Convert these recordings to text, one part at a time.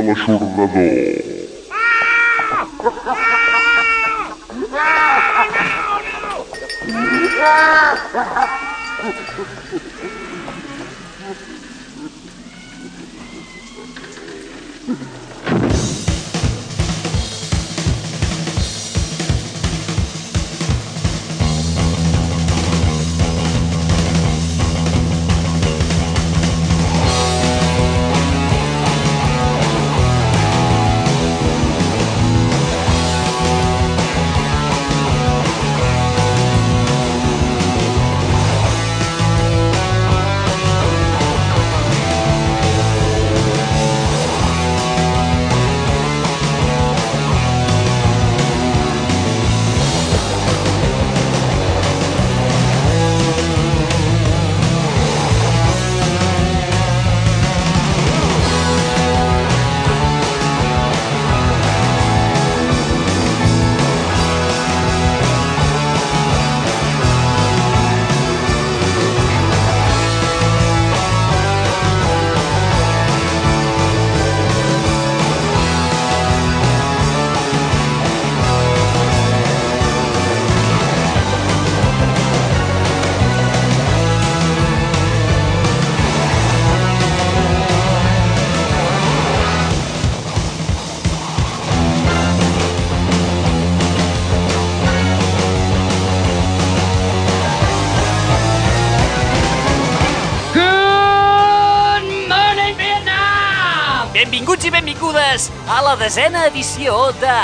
pela jornada. Ah! La desena edició de...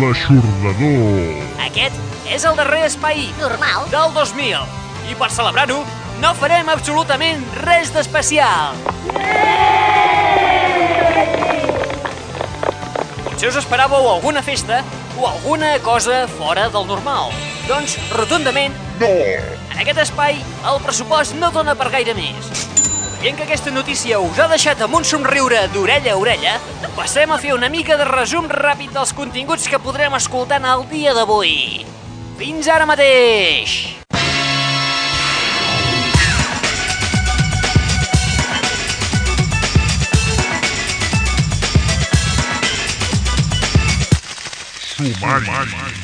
L'aixordador. Aquest és el darrer espai Normal. del 2000. I per celebrar-ho, no farem absolutament res d'especial. Potser us esperàveu alguna festa o alguna cosa fora del normal. Doncs, rotundament, No! en aquest espai, el pressupost no dona per gaire més. Veient que aquesta notícia us ha deixat amb un somriure d'orella a orella, passem a fer una mica de resum ràpid dels continguts que podrem escoltar en el dia d'avui. Fins ara mateix! Sumari. I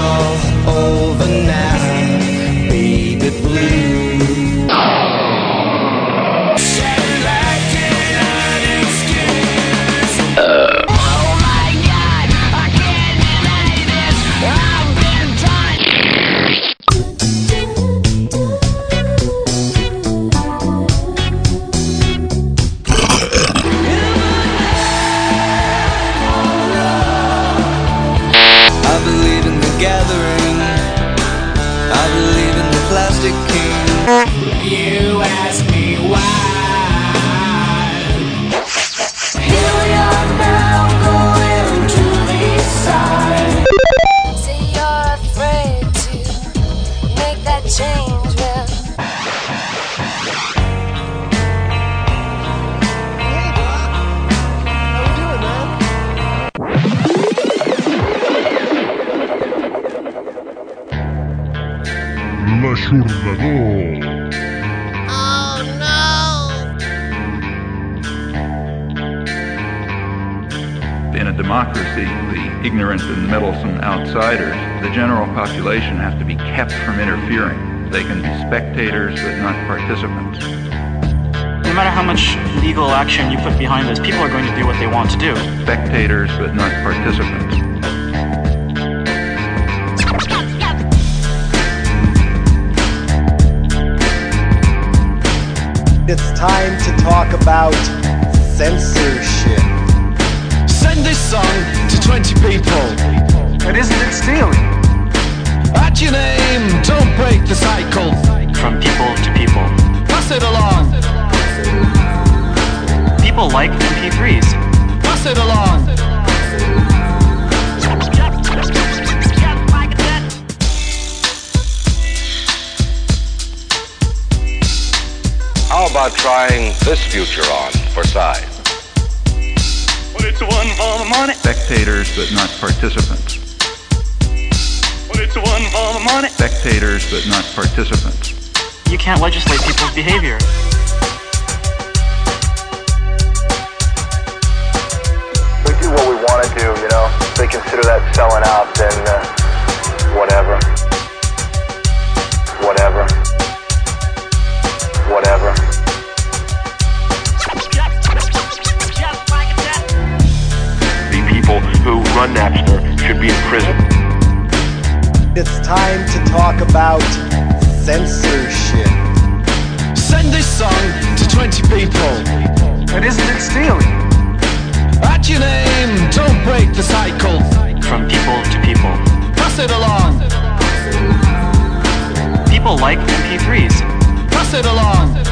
of all the a democracy, the ignorant and meddlesome outsiders, the general population have to be kept from interfering. They can be spectators but not participants. No matter how much legal action you put behind this, people are going to do what they want to do. Spectators but not participants. It's time to talk about censorship. Send this song to 20 people. But isn't it stealing? At your name, don't break the cycle. From people to people. Pass it along. People like MP3s. Pass it along. How about trying this future on for size? Well, it's one for the money. Spectators, but not participants. Well, it's one for the money. Spectators, but not participants. You can't legislate people's behavior. We do what we want to do, you know. If they consider that selling out, then uh, whatever. Whatever. Run Napster should be in prison. It's time to talk about censorship. Send this song to 20 people. But isn't it stealing? Add your name, don't break the cycle. From people to people. Pass it along, People like MP3s. pass it along.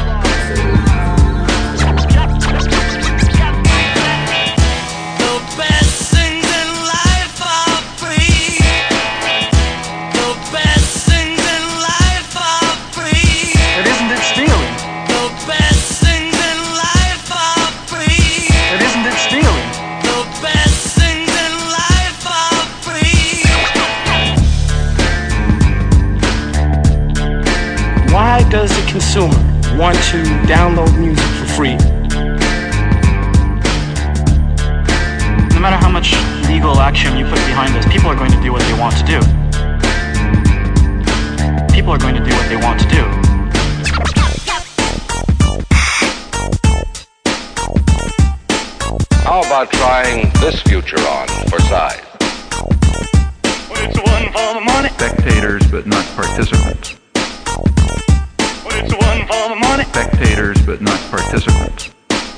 Consumer want to download music for free? No matter how much legal action you put behind this, people are going to do what they want to do. People are going to do what they want to do. How about trying this future on for size? Well, it's one for the money. Spectators, but not participants. Well, it's one for the money. Spectators, but not participants.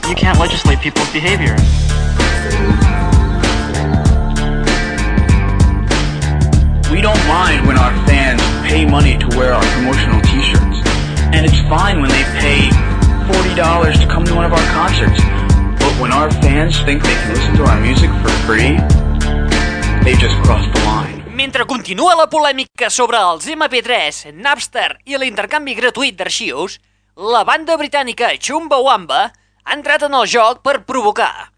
You can't legislate people's behavior. We don't mind when our fans pay money to wear our promotional t-shirts. And it's fine when they pay $40 to come to one of our concerts. But when our fans think they can listen to our music for free, they just crossed the line. Mentre continua la polèmica sobre els MP3, Napster i l'intercanvi gratuït d'arxius, la banda britànica Chumbawamba ha entrat en el joc per provocar.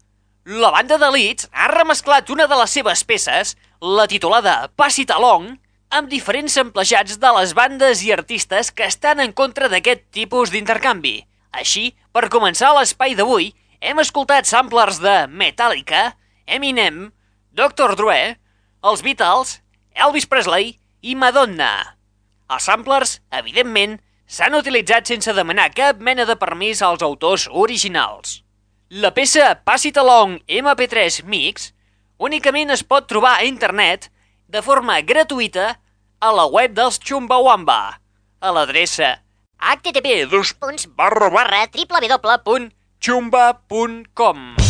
La banda de Leeds ha remesclat una de les seves peces, la titulada Pass It Along, amb diferents samplejats de les bandes i artistes que estan en contra d'aquest tipus d'intercanvi. Així, per començar l'espai d'avui, hem escoltat samplers de Metallica, Eminem, Dr. Dre, els Beatles, Elvis Presley i Madonna. Els samplers, evidentment, s'han utilitzat sense demanar cap mena de permís als autors originals. La peça Pass It Along MP3 Mix únicament es pot trobar a internet de forma gratuïta a la web dels Chumbawamba, a l'adreça http www.chumba.com.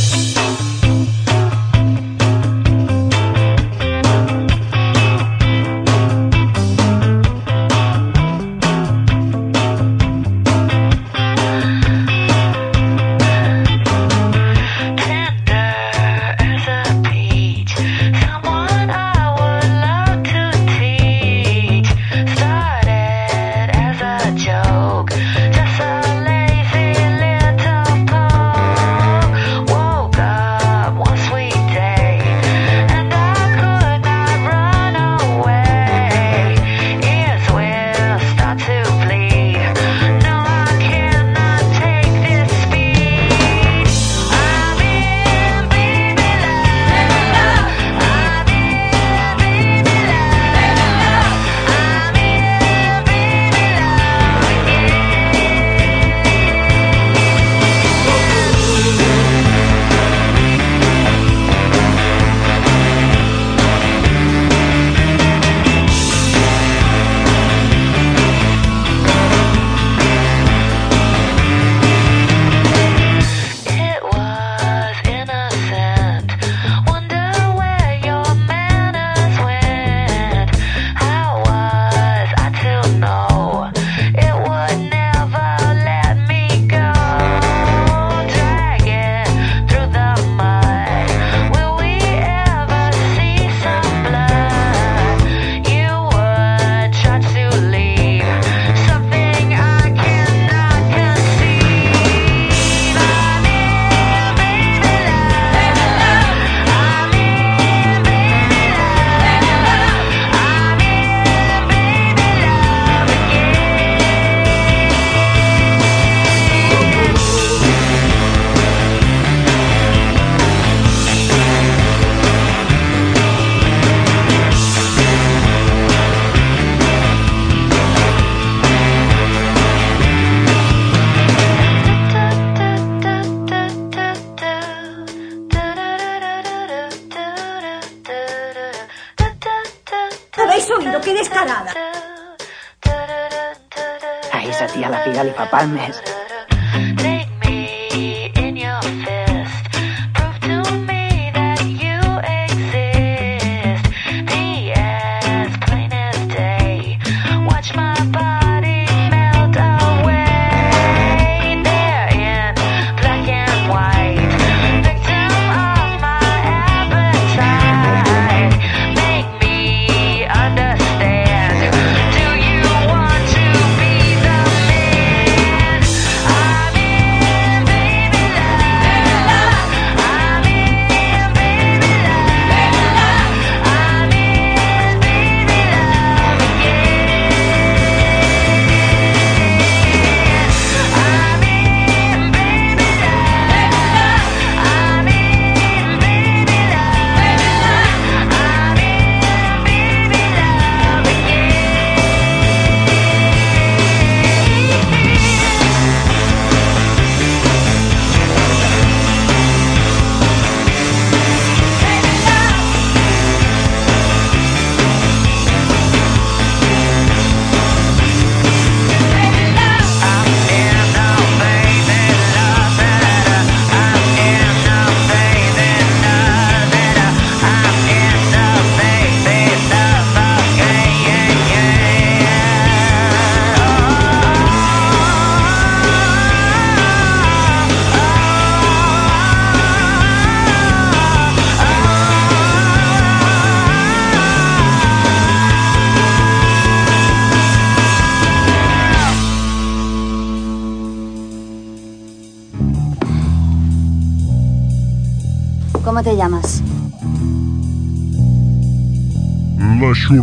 ¿Es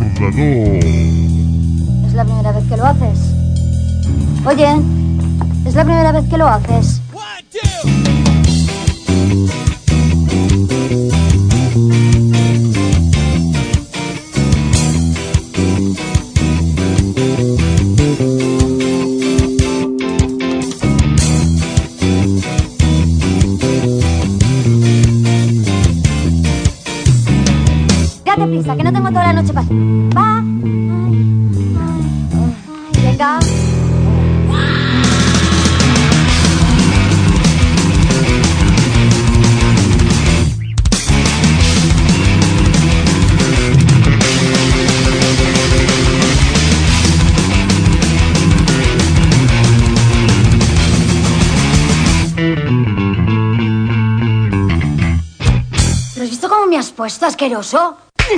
la primera vez que lo haces? Oye, ¿es la primera vez que lo haces? Puesto, asqueroso? I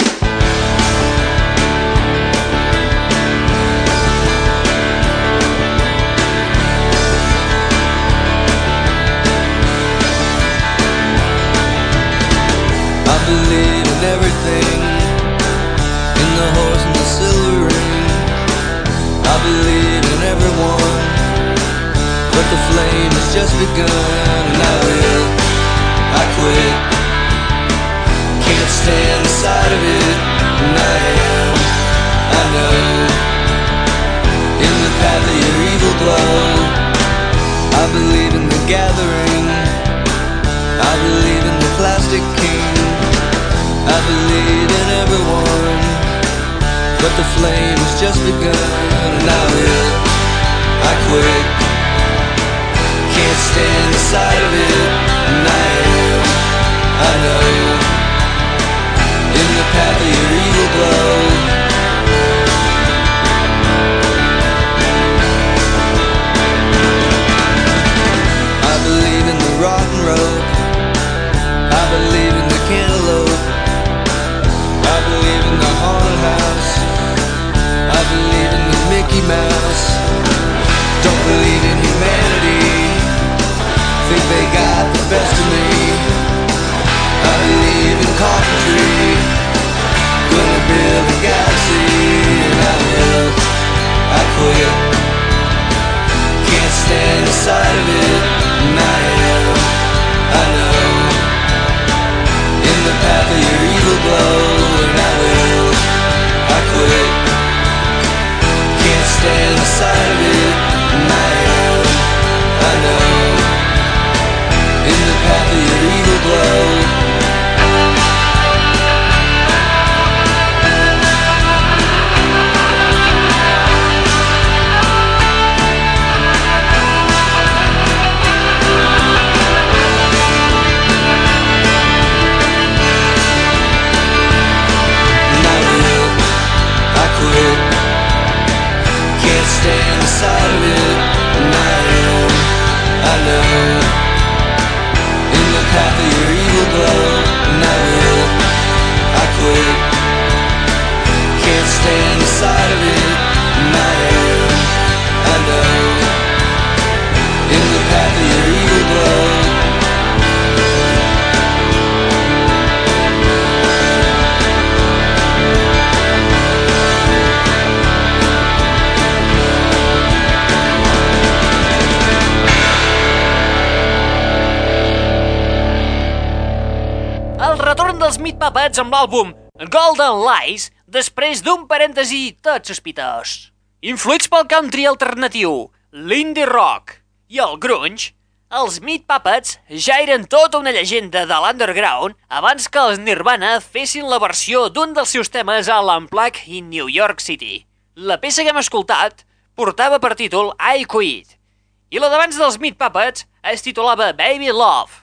believe in everything, in the horse and the silver ring. I believe in everyone, but the flame has just begun, and I will. I quit. Can't stand the sight of it, and I am. I know. In the path of your evil glow, I believe in the gathering. I believe in the plastic king. I believe in everyone, but the flame has just begun, and I will. I quit. Can't stand the sight of it, and I am. I know repel your evil blows. Sight of it, and I am. I know. In the path of your evil glow, and I will. I quit. Can't stand the sight amb l'àlbum Golden Lies després d'un parèntesi tot sospitós. Influïts pel country alternatiu, l'indie rock i el grunge, els Meat Puppets ja eren tota una llegenda de l'underground abans que els Nirvana fessin la versió d'un dels seus temes a l'Unplug in New York City. La peça que hem escoltat portava per títol I Quit i la d'abans dels Meat Puppets es titulava Baby Love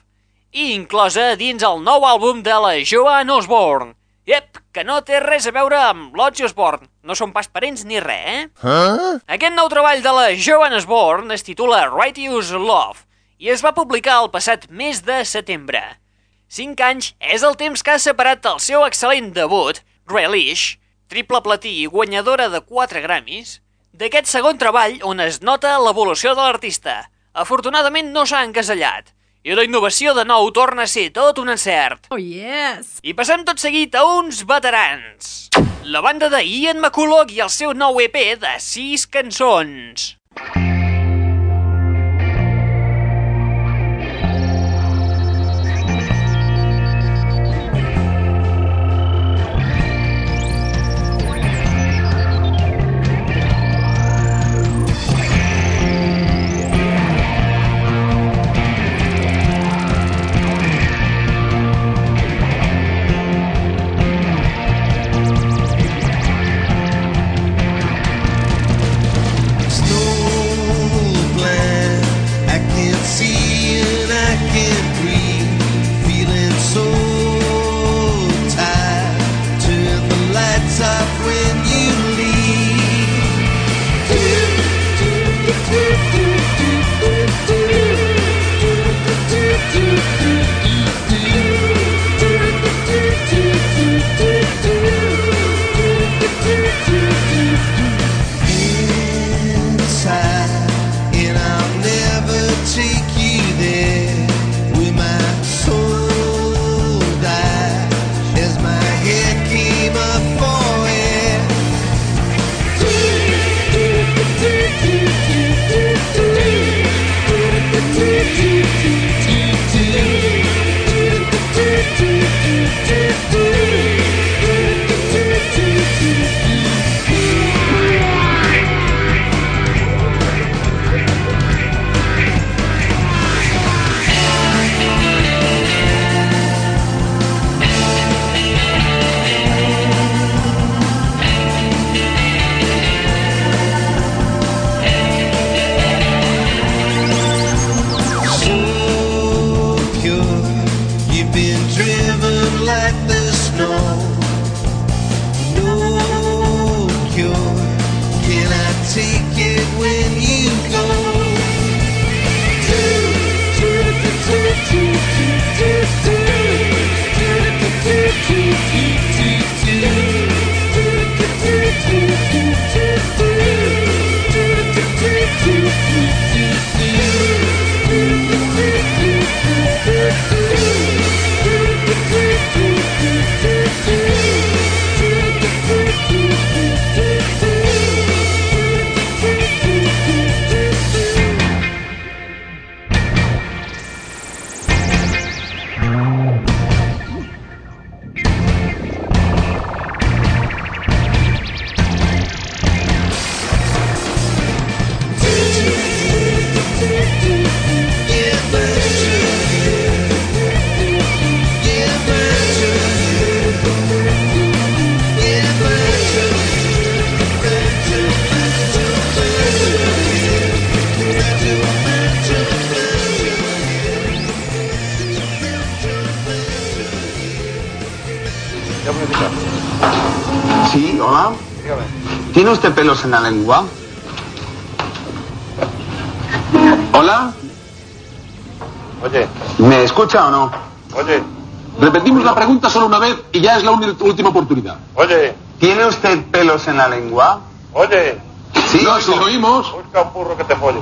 i inclosa dins el nou àlbum de la Joan Osborne. Ep, que no té res a veure amb l'Ozzy Osbourne. No són pas parents ni res, eh? Huh? Aquest nou treball de la Joan Osborne es titula Righteous Love i es va publicar el passat mes de setembre. Cinc anys és el temps que ha separat el seu excel·lent debut, Relish, triple platí i guanyadora de 4 Grammys, d'aquest segon treball on es nota l'evolució de l'artista. Afortunadament no s'ha encasellat, i la innovació de nou torna a ser tot un encert. Oh, yes! I passem tot seguit a uns veterans. La banda de Ian McCulloch i el seu nou EP de 6 cançons. Snowblind, ¿Tiene usted pelos en la lengua? Hola. Oye, ¿Me escucha o no? oye, Repetimos la pregunta solo una vez y ya es la última oportunidad. oye, ¿Tiene usted pelos en la lengua? oye. Sí, no, si lo oímos. Busca un burro que te folle.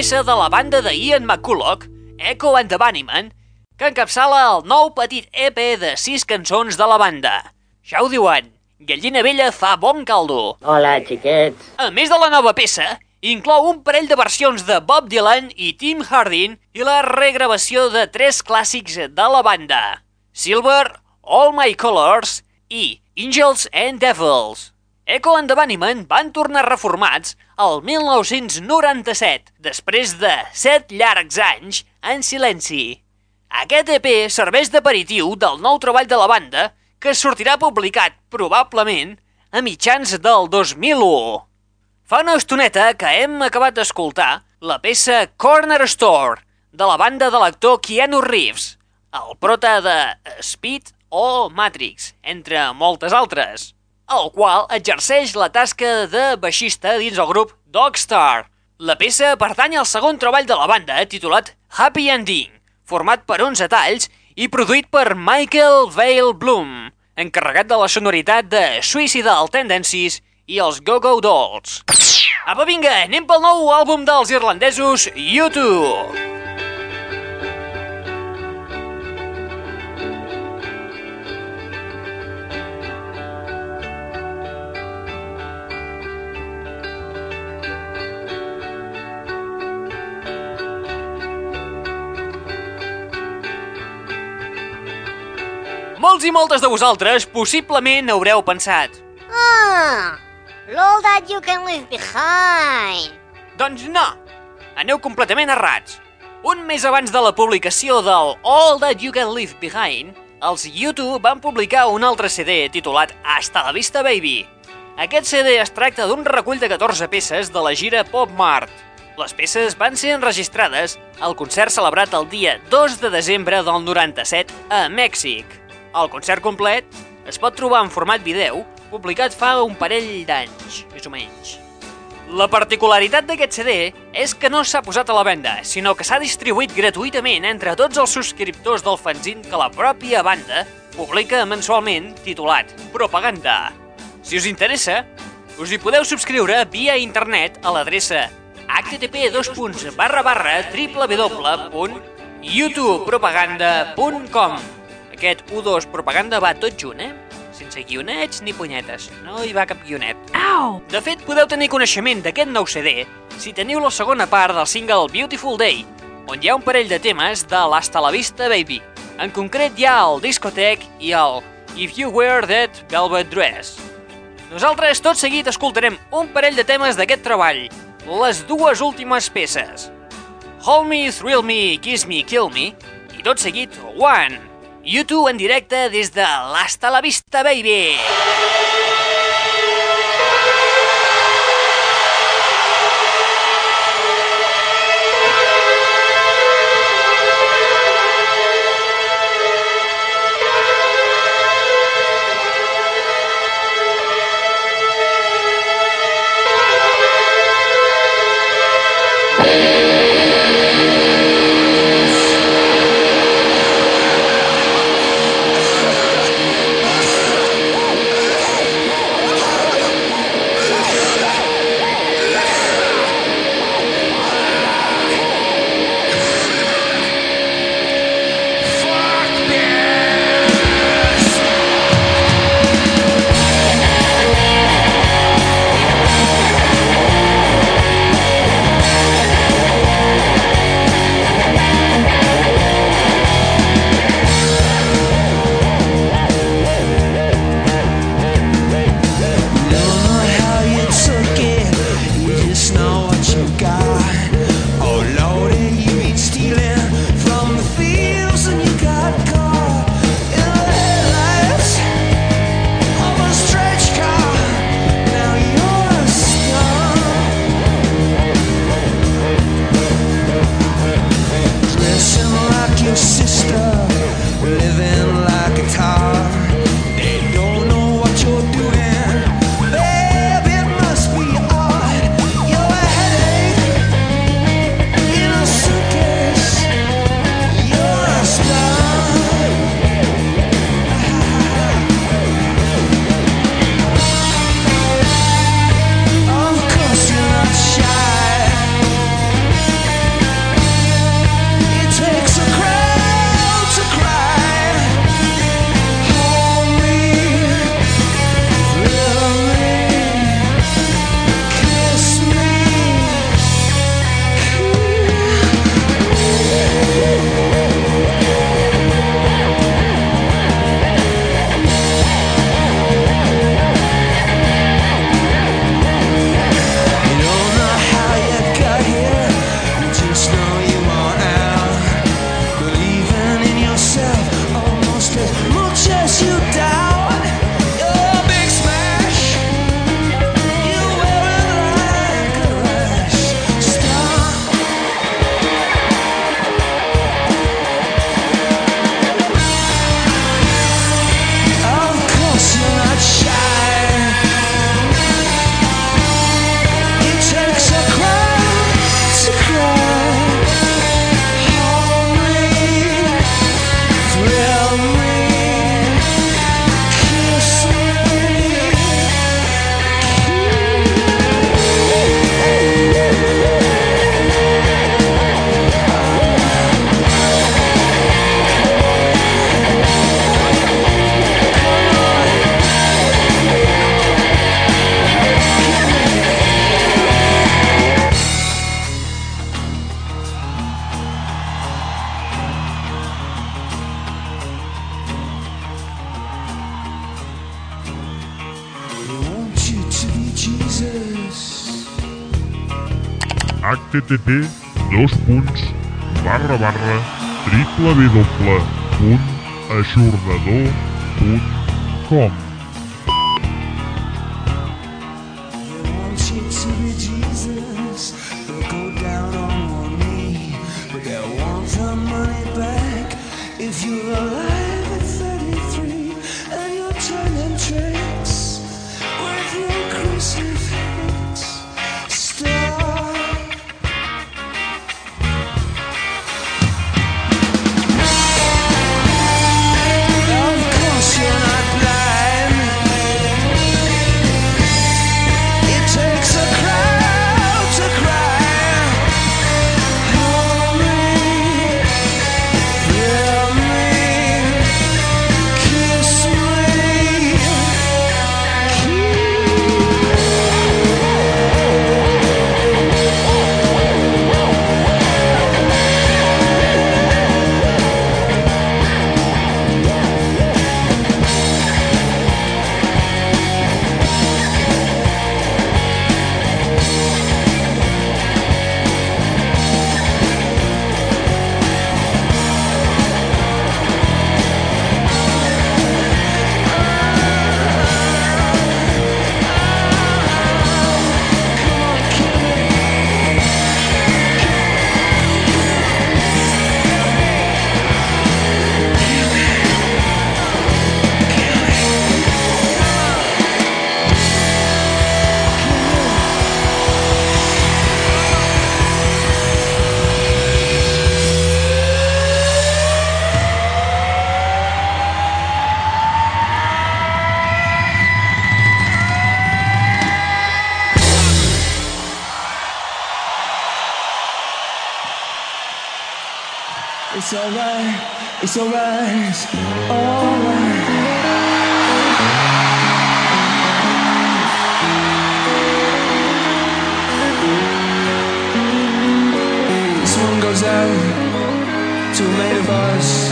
Peça de la banda de Ian McCulloch, Echo and the Bunnymen, que encapçala el nou petit EP de sis cançons de la banda. Ja ho diuen, gallina vella fa bon caldo. Hola, xiquets. A més de la nova peça, inclou un parell de versions de Bob Dylan i Tim Hardin i la regravació de tres clàssics de la banda, Silver, All My Colors i Angels and Devils. Echo and the Bunnymen van tornar reformats el 1997, després de set llargs anys en silenci. Aquest EP serveix d'aperitiu del nou treball de la banda que sortirà publicat, probablement, a mitjans del 2001. Fa una estoneta que hem acabat d'escoltar la peça Corner Store de la banda de l'actor Keanu Reeves, el prota de Speed o Matrix, entre moltes altres, el qual exerceix la tasca de baixista dins el grup Dogstar. La peça pertany al segon treball de la banda, titulat Happy Ending, format per 11 talls i produït per Michael Vale Bloom, encarregat de la sonoritat de Suicidal Tendencies i els Go-Go Dolls. Apa, vinga, anem pel nou àlbum dels irlandesos U2. Molts i moltes de vosaltres possiblement haureu pensat Ah, all that you can leave behind. Doncs no, aneu completament errats. Un mes abans de la publicació del All That You Can Leave Behind, els U2 van publicar un altre CD titulat Hasta la Vista Baby. Aquest CD es tracta d'un recull de 14 peces de la gira Pop Mart. Les peces van ser enregistrades al concert celebrat el dia 2 de desembre del 97 a Mèxic. El concert complet es pot trobar en format vídeo, publicat fa un parell d'anys, més o menys. La particularitat d'aquest CD és que no s'ha posat a la venda, sinó que s'ha distribuït gratuïtament entre tots els subscriptors del fanzine que la pròpia banda publica mensualment titulat Propaganda. Si us interessa, us hi podeu subscriure via internet a l'adreça http www.youtubepropaganda.com Aquest U2 Propaganda va tot junt, eh? sense guionets ni punyetes. No hi va cap guionet. Au! De fet, podeu tenir coneixement d'aquest nou CD si teniu la segona part del single Beautiful Day, on hi ha un parell de temes de l'Hasta la Vista Baby. En concret hi ha el Discotech i el If You Wear That Velvet Dress. Nosaltres tot seguit escoltarem un parell de temes d'aquest treball, les dues últimes peces. Hold Me, Thrill Me, Kiss Me, Kill Me i tot seguit One. YouTube en directe des de l'Hasta la Vista Baby. http dos punts barra barra triple www punt ajornador punt com. It's alright, it's alright, alright. This one goes out to many of us.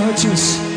hurt you.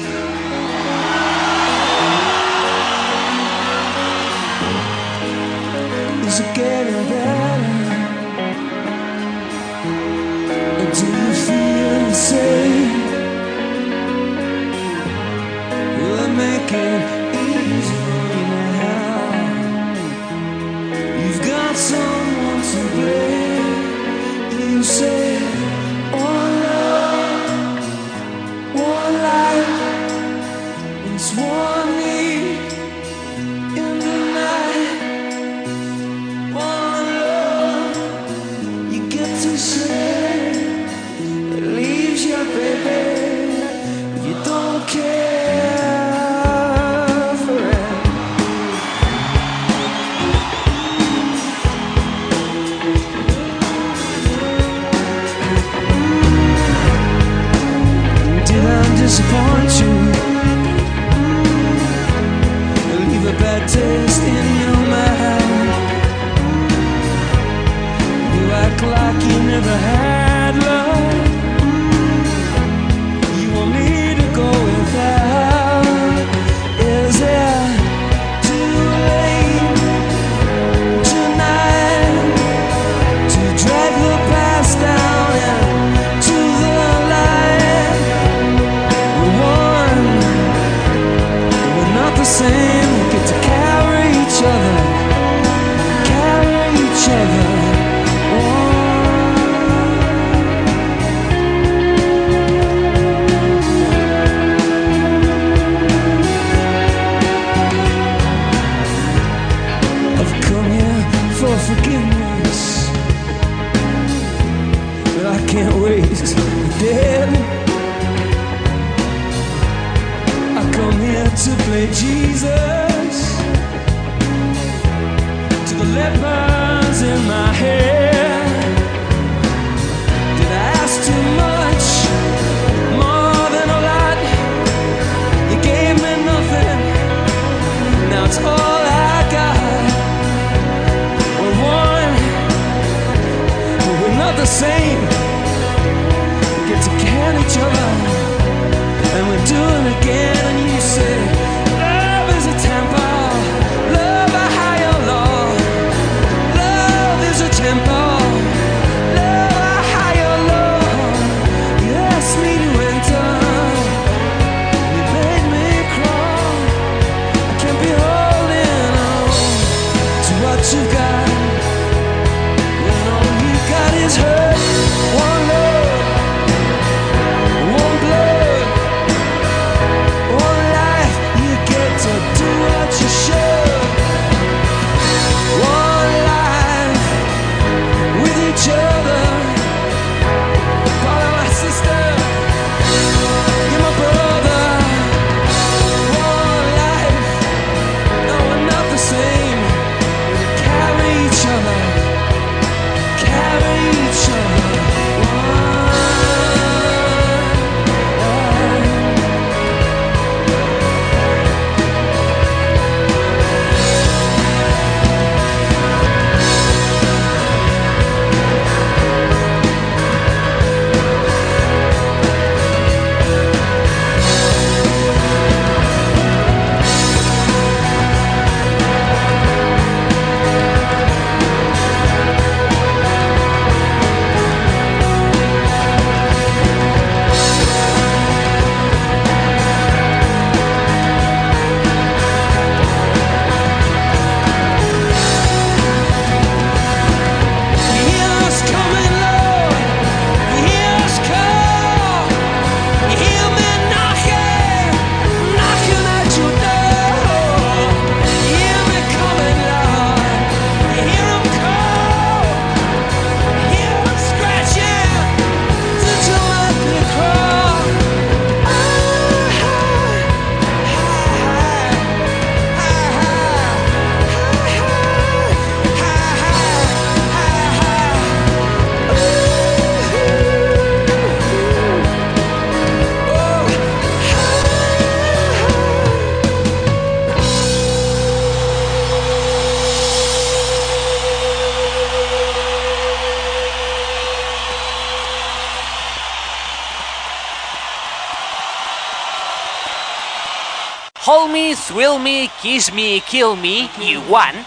Kiss Me, Kill Me i One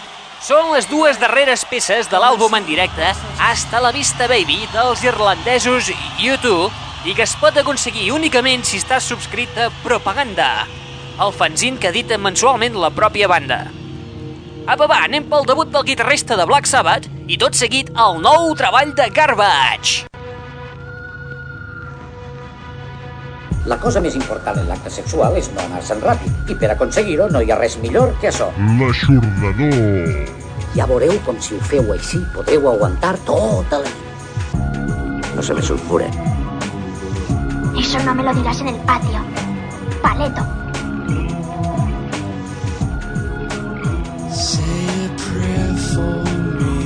són les dues darreres peces de l'àlbum en directe Hasta la Vista Baby dels irlandesos U2 i que es pot aconseguir únicament si estàs subscrit a Propaganda, el fanzine que edita mensualment la pròpia banda. Apa, va, anem pel debut del guitarrista de Black Sabbath i tot seguit el nou treball de Garbage. La cosa més important en l'acte sexual és no anar-se'n ràpid, i per aconseguir-ho no hi ha res millor que això. L'aixordador. Ja veureu com si ho feu així podreu aguantar tota la nit. No se me sulfure. Eso no me lo dirás en el patio. Paleto. Say a prayer for me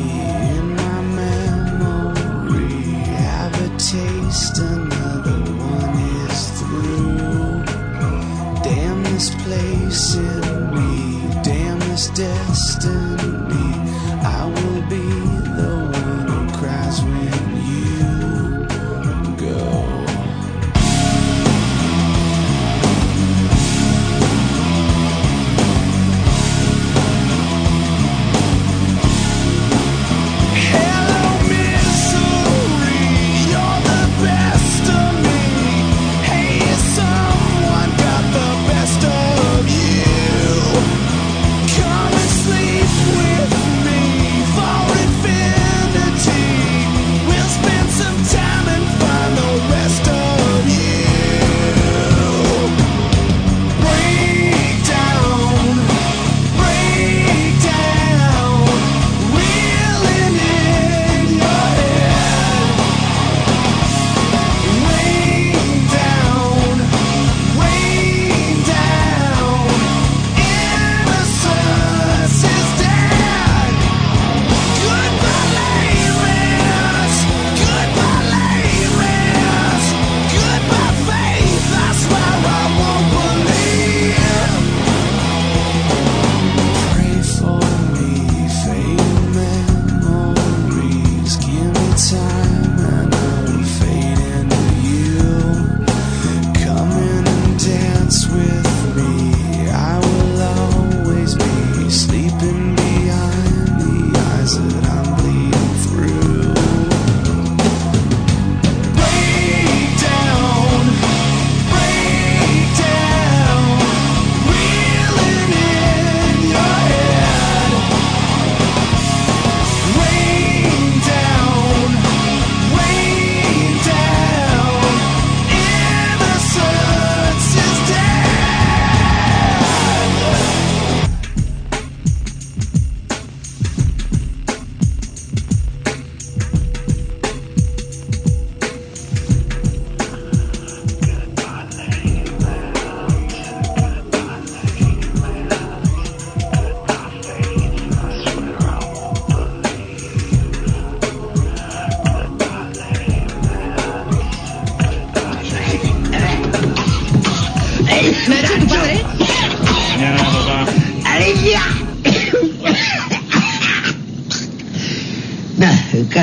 in my memory. Have a taste, another in me, damn this destiny.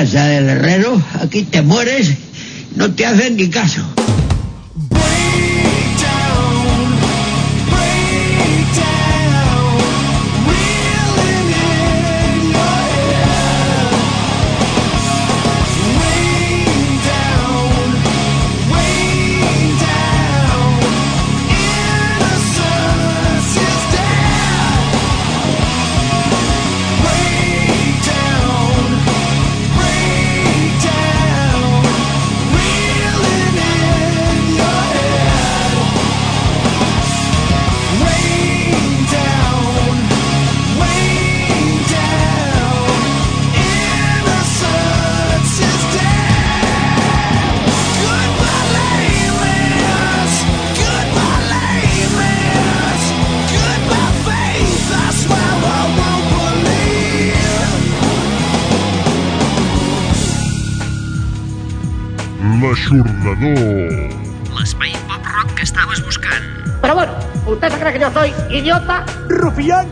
Casa del herrero, aquí te mueres, no te hacen ni caso. Idiota? ¡Rufián!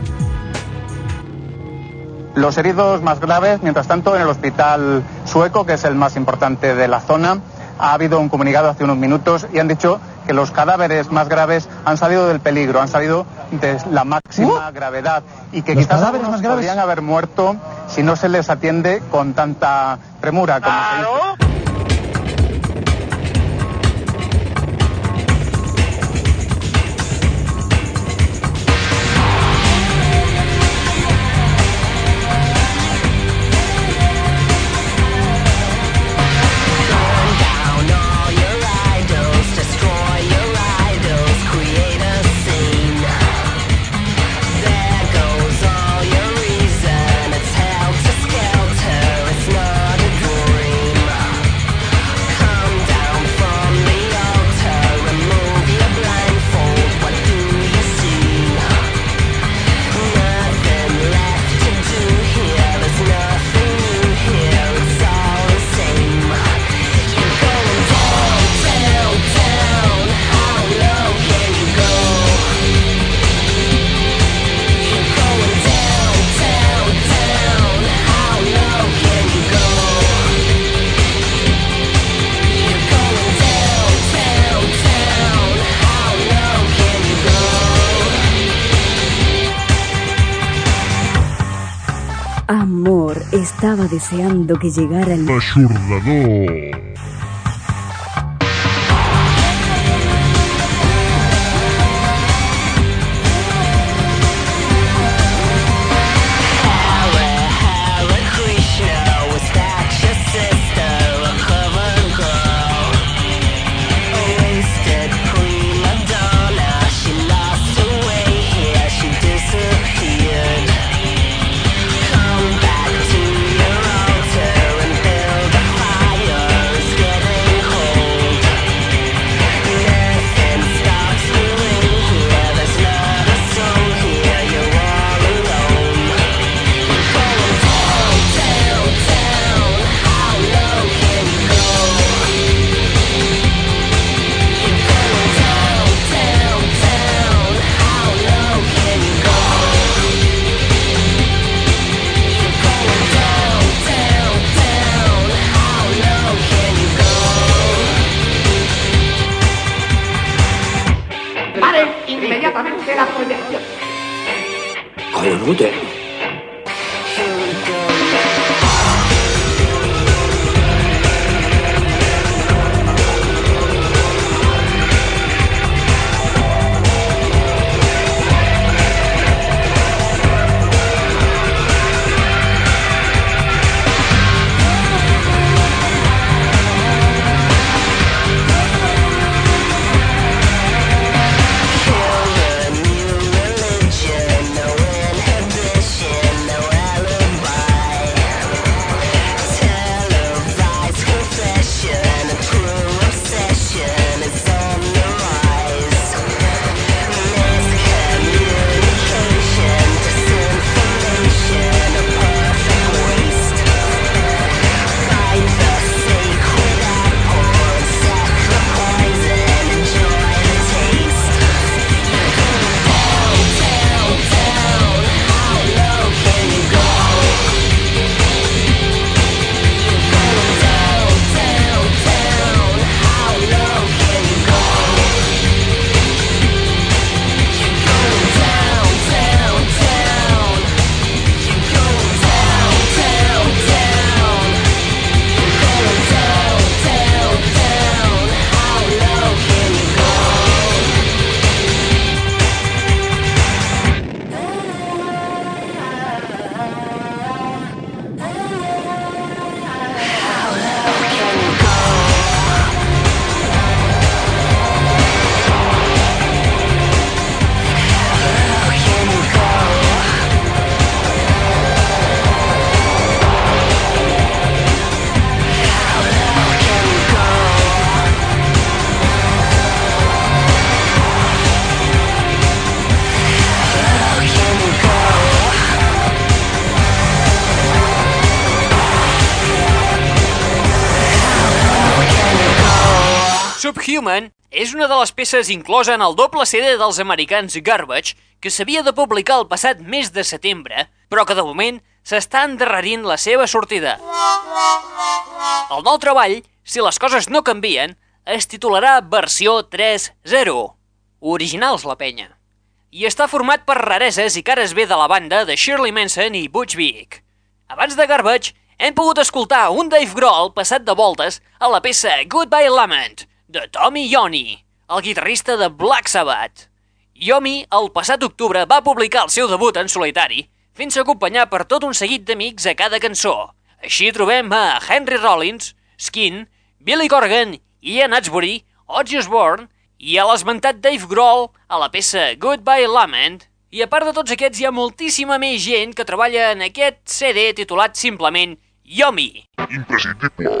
Los heridos más graves, mientras tanto, en el hospital sueco, que es el más importante de la zona, ha habido un comunicado hace unos minutos y han dicho que los cadáveres más graves han salido del peligro, han salido de la máxima gravedad y que ¿Los quizás cadáveres algunos más graves? podrían haber muerto si no se les atiende con tanta premura como se dice. Deseando que llegara el... L'aixordador. Subhuman és una de les peces inclosa en el doble CD dels americans Garbage que s'havia de publicar el passat mes de setembre, però que de moment s'està endarrerint la seva sortida. El nou treball si les coses no canvien, es titularà Versió 3.0. Originals la penya. I està format per rareses i cares B de la banda de Shirley Manson i Butch Vig. Abans de Garbage, hem pogut escoltar un Dave Grohl passat de voltes a la peça Goodbye Lament, de Tommy Iommi, el guitarrista de Black Sabbath. Yomi, el passat octubre, va publicar el seu debut en solitari, fent-se acompanyar per tot un seguit d'amics a cada cançó. Així trobem a Henry Rollins, Skin, Billy Corgan, Ian Hatsbury, Ozzy Osbourne i a l'esmentat Dave Grohl a la peça Goodbye Lament. I a part de tots aquests hi ha moltíssima més gent que treballa en aquest CD titulat simplement Yomi. Imprescindible.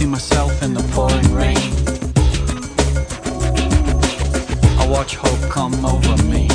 see myself in the pouring rain. I watch hope come over me.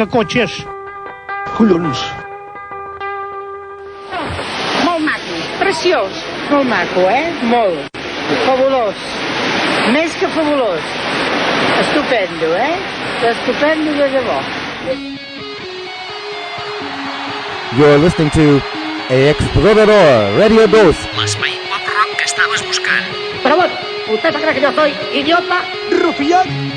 És un trencacotxes. Collons. Molt maco, preciós. Molt maco, eh? Molt. Fabulós. Més que fabulós. Estupendo, eh? Estupendo de debò. You're listening to Explorador Radio 2. L'espai pop rock que estaves buscant. Pero bueno, usted se cree que yo soy idiota, rufián.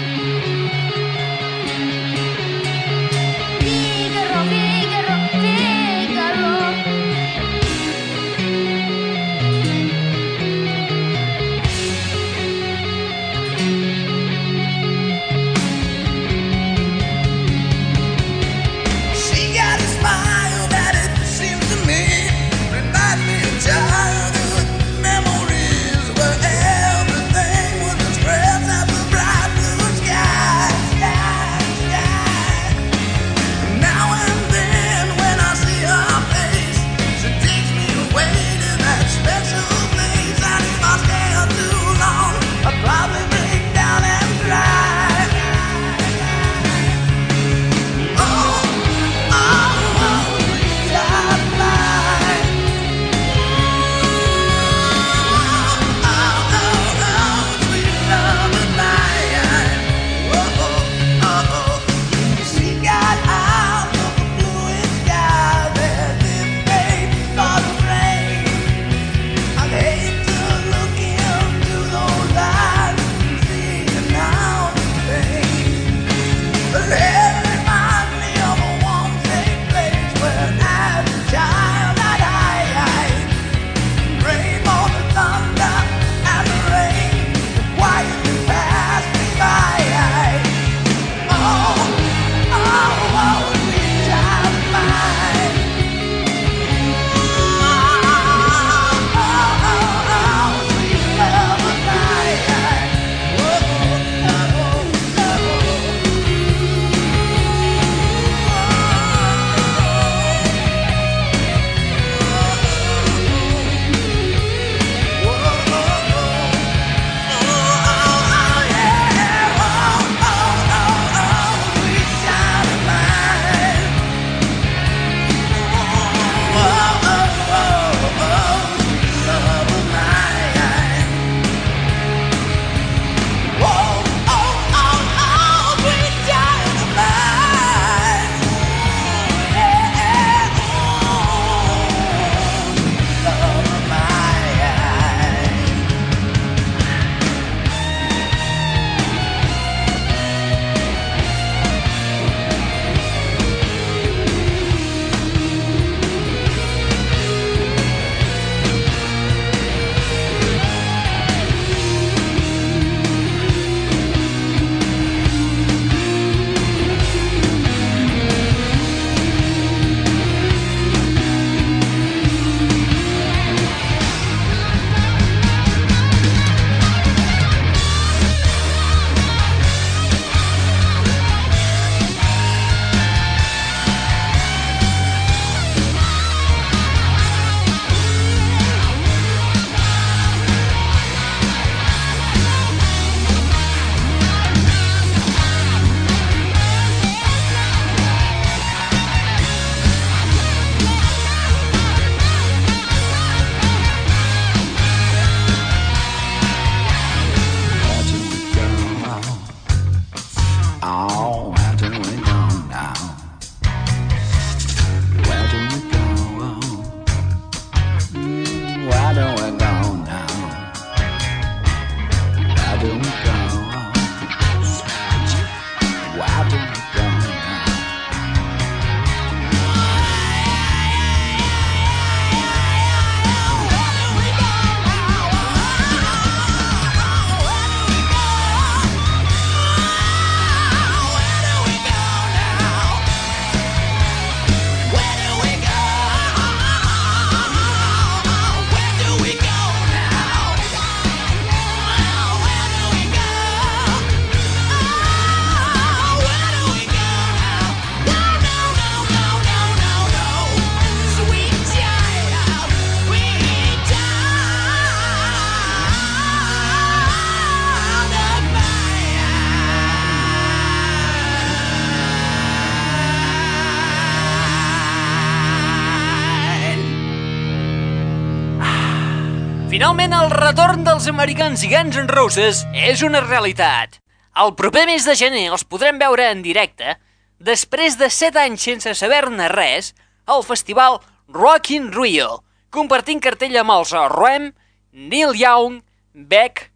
Finalment, el retorn dels americans Guns N' Roses és una realitat. El proper mes de gener els podrem veure en directe, després de 7 anys sense saber-ne res, al festival Rock in Rio, compartint cartell amb els Rem, Neil Young, Beck,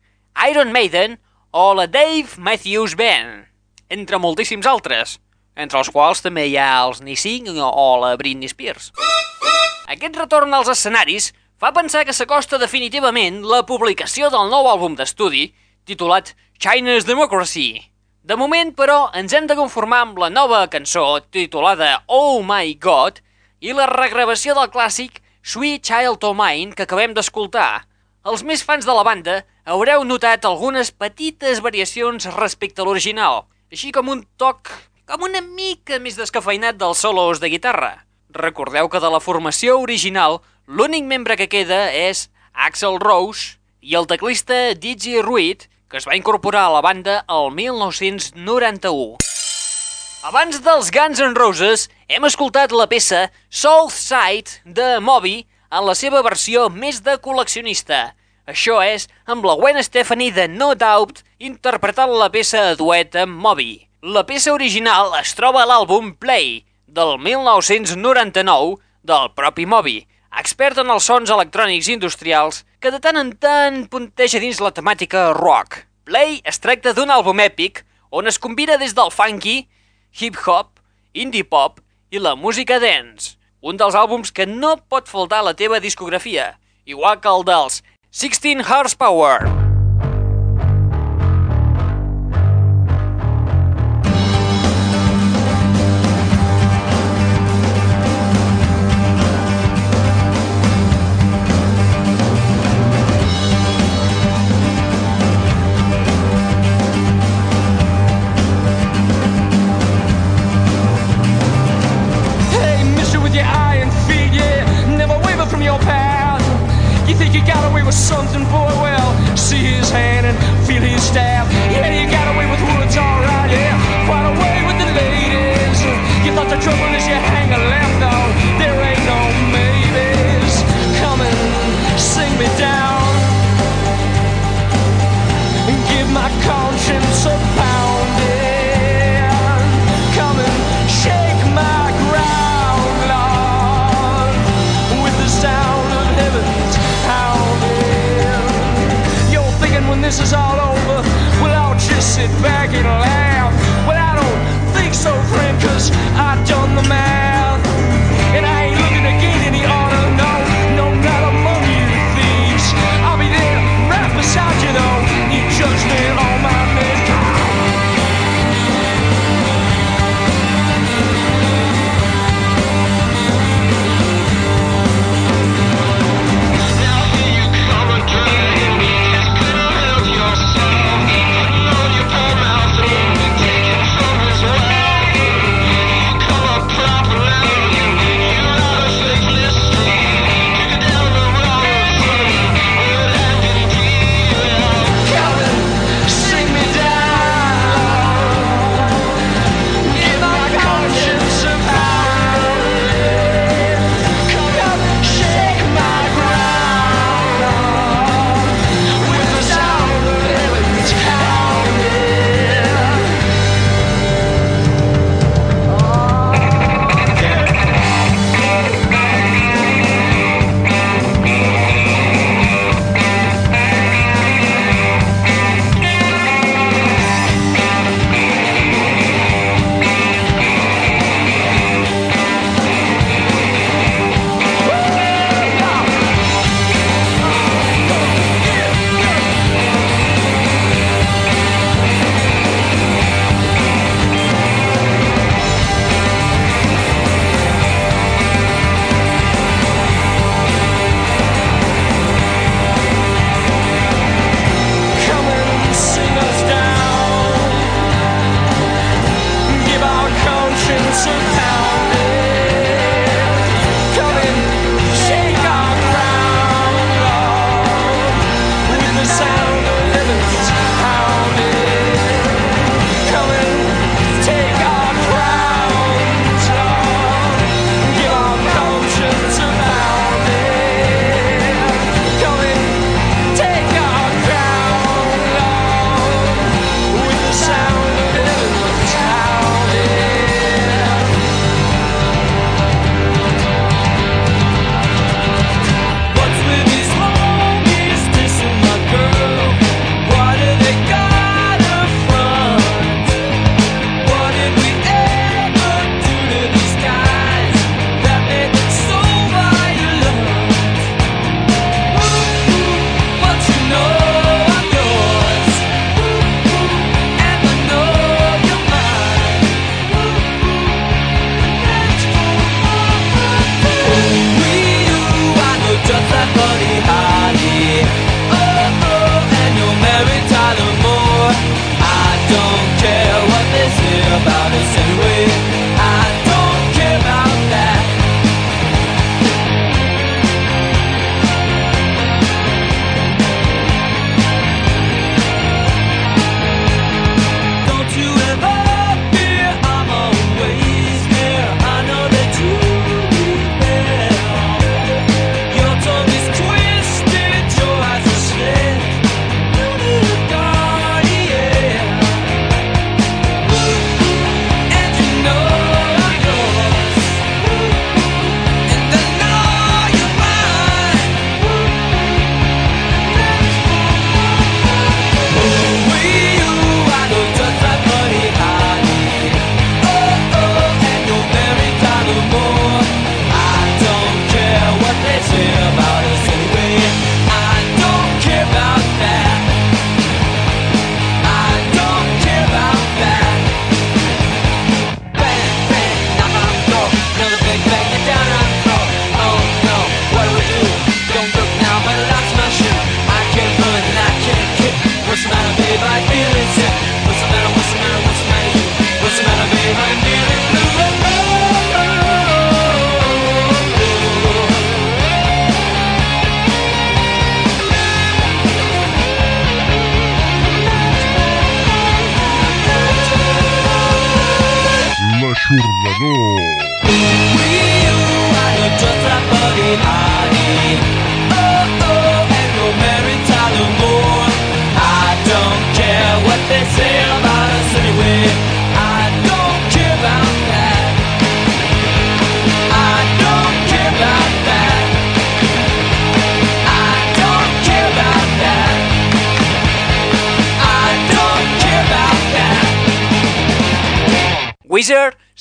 Iron Maiden o la Dave Matthews Band, entre moltíssims altres, entre els quals també hi ha els Nissin o la Britney Spears. Aquest retorn als escenaris fa pensar que s'acosta definitivament la publicació del nou àlbum d'estudi titulat China's Democracy. De moment, però, ens hem de conformar amb la nova cançó titulada Oh My God i la regravació del clàssic Sweet Child O' Mine que acabem d'escoltar. Els més fans de la banda haureu notat algunes petites variacions respecte a l'original, així com un toc com una mica més descafeinat dels solos de guitarra. Recordeu que de la formació original l'únic membre que queda és Axel Rose i el teclista Digi Ruiz, que es va incorporar a la banda el 1991. Abans dels Guns N' Roses, hem escoltat la peça Southside de Moby en la seva versió més de col·leccionista. Això és, amb la Gwen Stefani de No Doubt interpretant la peça a duet amb Moby. La peça original es troba a l'àlbum Play, del 1999, del propi Moby, expert en els sons electrònics industrials que de tant en tant punteja dins la temàtica rock. Play es tracta d'un àlbum èpic on es combina des del funky, hip-hop, indie pop i la música dance, un dels àlbums que no pot faltar a la teva discografia, igual que el dels 16 Horsepower. Hey, feel his stab. Yeah, you got away with woods, alright, yeah. Quite away with the ladies. You thought the trouble is you hang a left, no, there ain't no maybes. Come and sing me down and give my conscience a pounding. Come and shake my ground, Lord, with the sound of heaven's pounding. You're thinking when this is all over, back in line.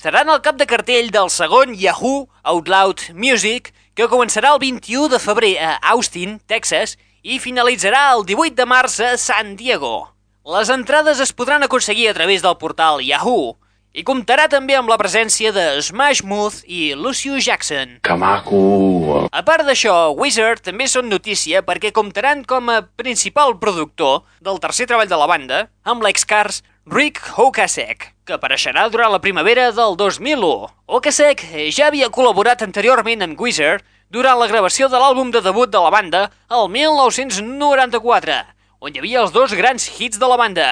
Seran al cap de cartell del segon Yahoo Out Loud Music, que començarà el 21 de febrer a Austin, Texas, i finalitzarà el 18 de març a San Diego. Les entrades es podran aconseguir a través del portal Yahoo i comptarà també amb la presència de Smash Mouth i Lucio Jackson. Que maco! A part d'això, Wizard també són notícia perquè comptaran com a principal productor del tercer treball de la banda amb l'ex-Cars Rick Hokasek, que apareixerà durant la primavera del 2001. Hokasek ja havia col·laborat anteriorment amb Wizard durant la gravació de l'àlbum de debut de la banda el 1994, on hi havia els dos grans hits de la banda,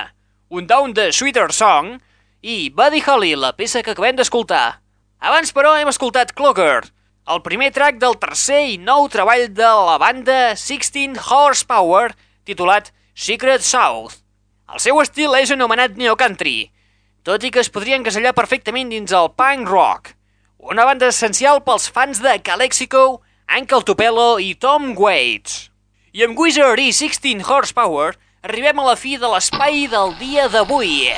un Down the Sweeter Song i Buddy Holly, la peça que acabem d'escoltar. Abans, però, hem escoltat Clocker, el primer track del tercer i nou treball de la banda 16 Horsepower, titulat Secret South. El seu estil és anomenat neocountry, tot i que es podria encasellar perfectament dins el punk rock, una banda essencial pels fans de Calexico, Uncle Tupelo i Tom Waits. I amb Wizard i 16 Horsepower arribem a la fi de l'espai del dia d'avui.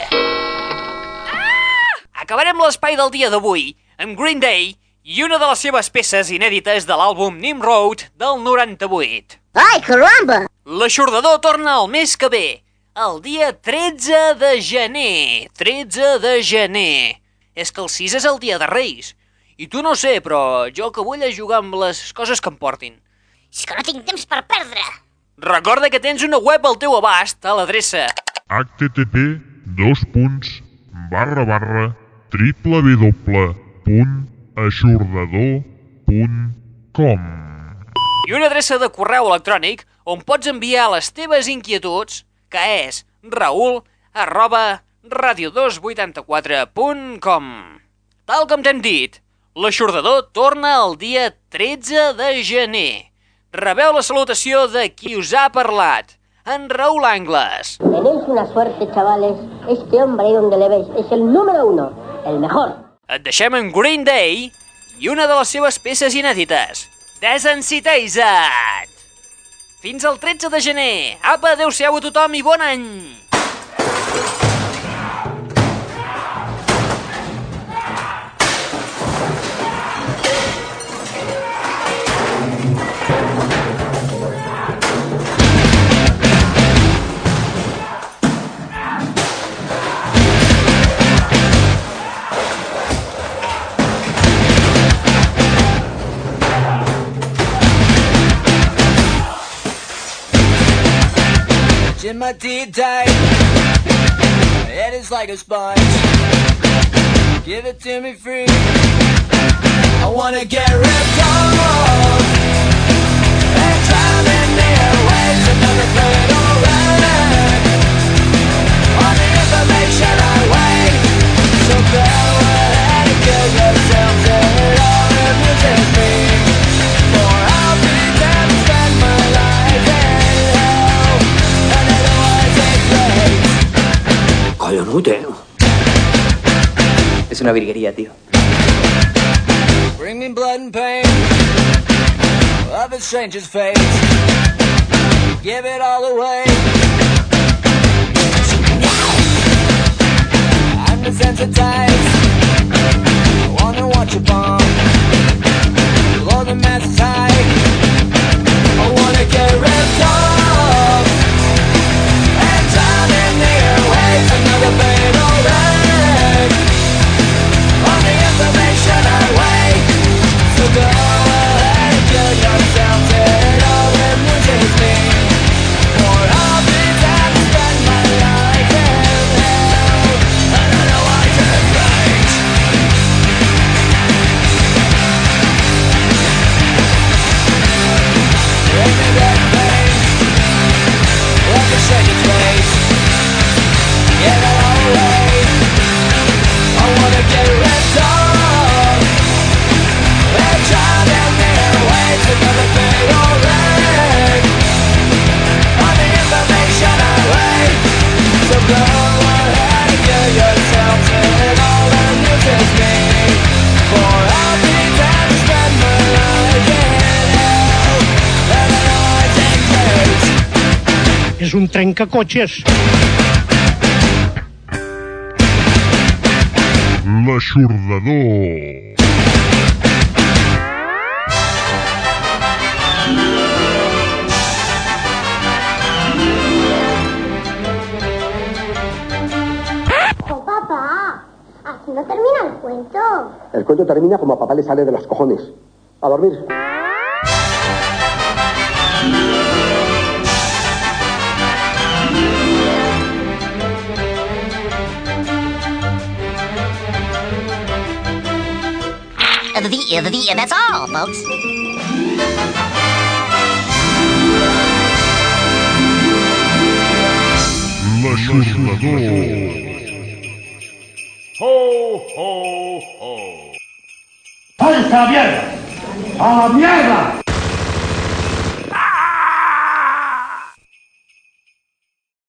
Acabarem l'espai del dia d'avui amb Green Day i una de les seves peces inèdites de l'àlbum Nimrod del 98. Ai, caramba! L'aixordador torna el mes que ve, el dia 13 de gener. 13 de gener. És que el 6 és el dia de Reis. I tu no sé, però jo que vull és jugar amb les coses que em portin. És que no tinc temps per perdre. Recorda que tens una web al teu abast a l'adreça http dos punts barra barra www.aixordador.com i una adreça de correu electrònic on pots enviar les teves inquietuds, que és raül arroba radio284.com. Tal com t'hem dit, l'aixordador torna el dia 13 de gener. Rebeu la salutació de qui us ha parlat, en Raül Angles. Tenéis una suerte, chavales. Este hombre ahí donde le veis es el número uno, el mejor. Et deixem en Green Day i una de les seves peces inèdites, Desensitized. Fins al 13 de gener. Apa, adeu-siau a tothom i bon any! In my teeth tight. Head is like a sponge. Give it to me free. I wanna get ripped off. And drown in the airwaves another plane alright. On the information I wait. So go ahead and kill yourself. It all amuses me. Breaks. Cojonute. Es una virguería, tío. Bring me blood and pain of a stranger's face. Give it all away. I'm desensitized. I wanna watch a bomb. Blow the masses high. I wanna get ripped off standing near, wait another fatal wreck. És un trencacotxes. L'aixordador. Oh, papá, así no termina el cuento. El cuento termina como a papá le sale de los cojones. A dormir. Uh, the, the, the, that's all, folks. Ho, ho, ho. ¡Falsa mierda! ¡A la mierda!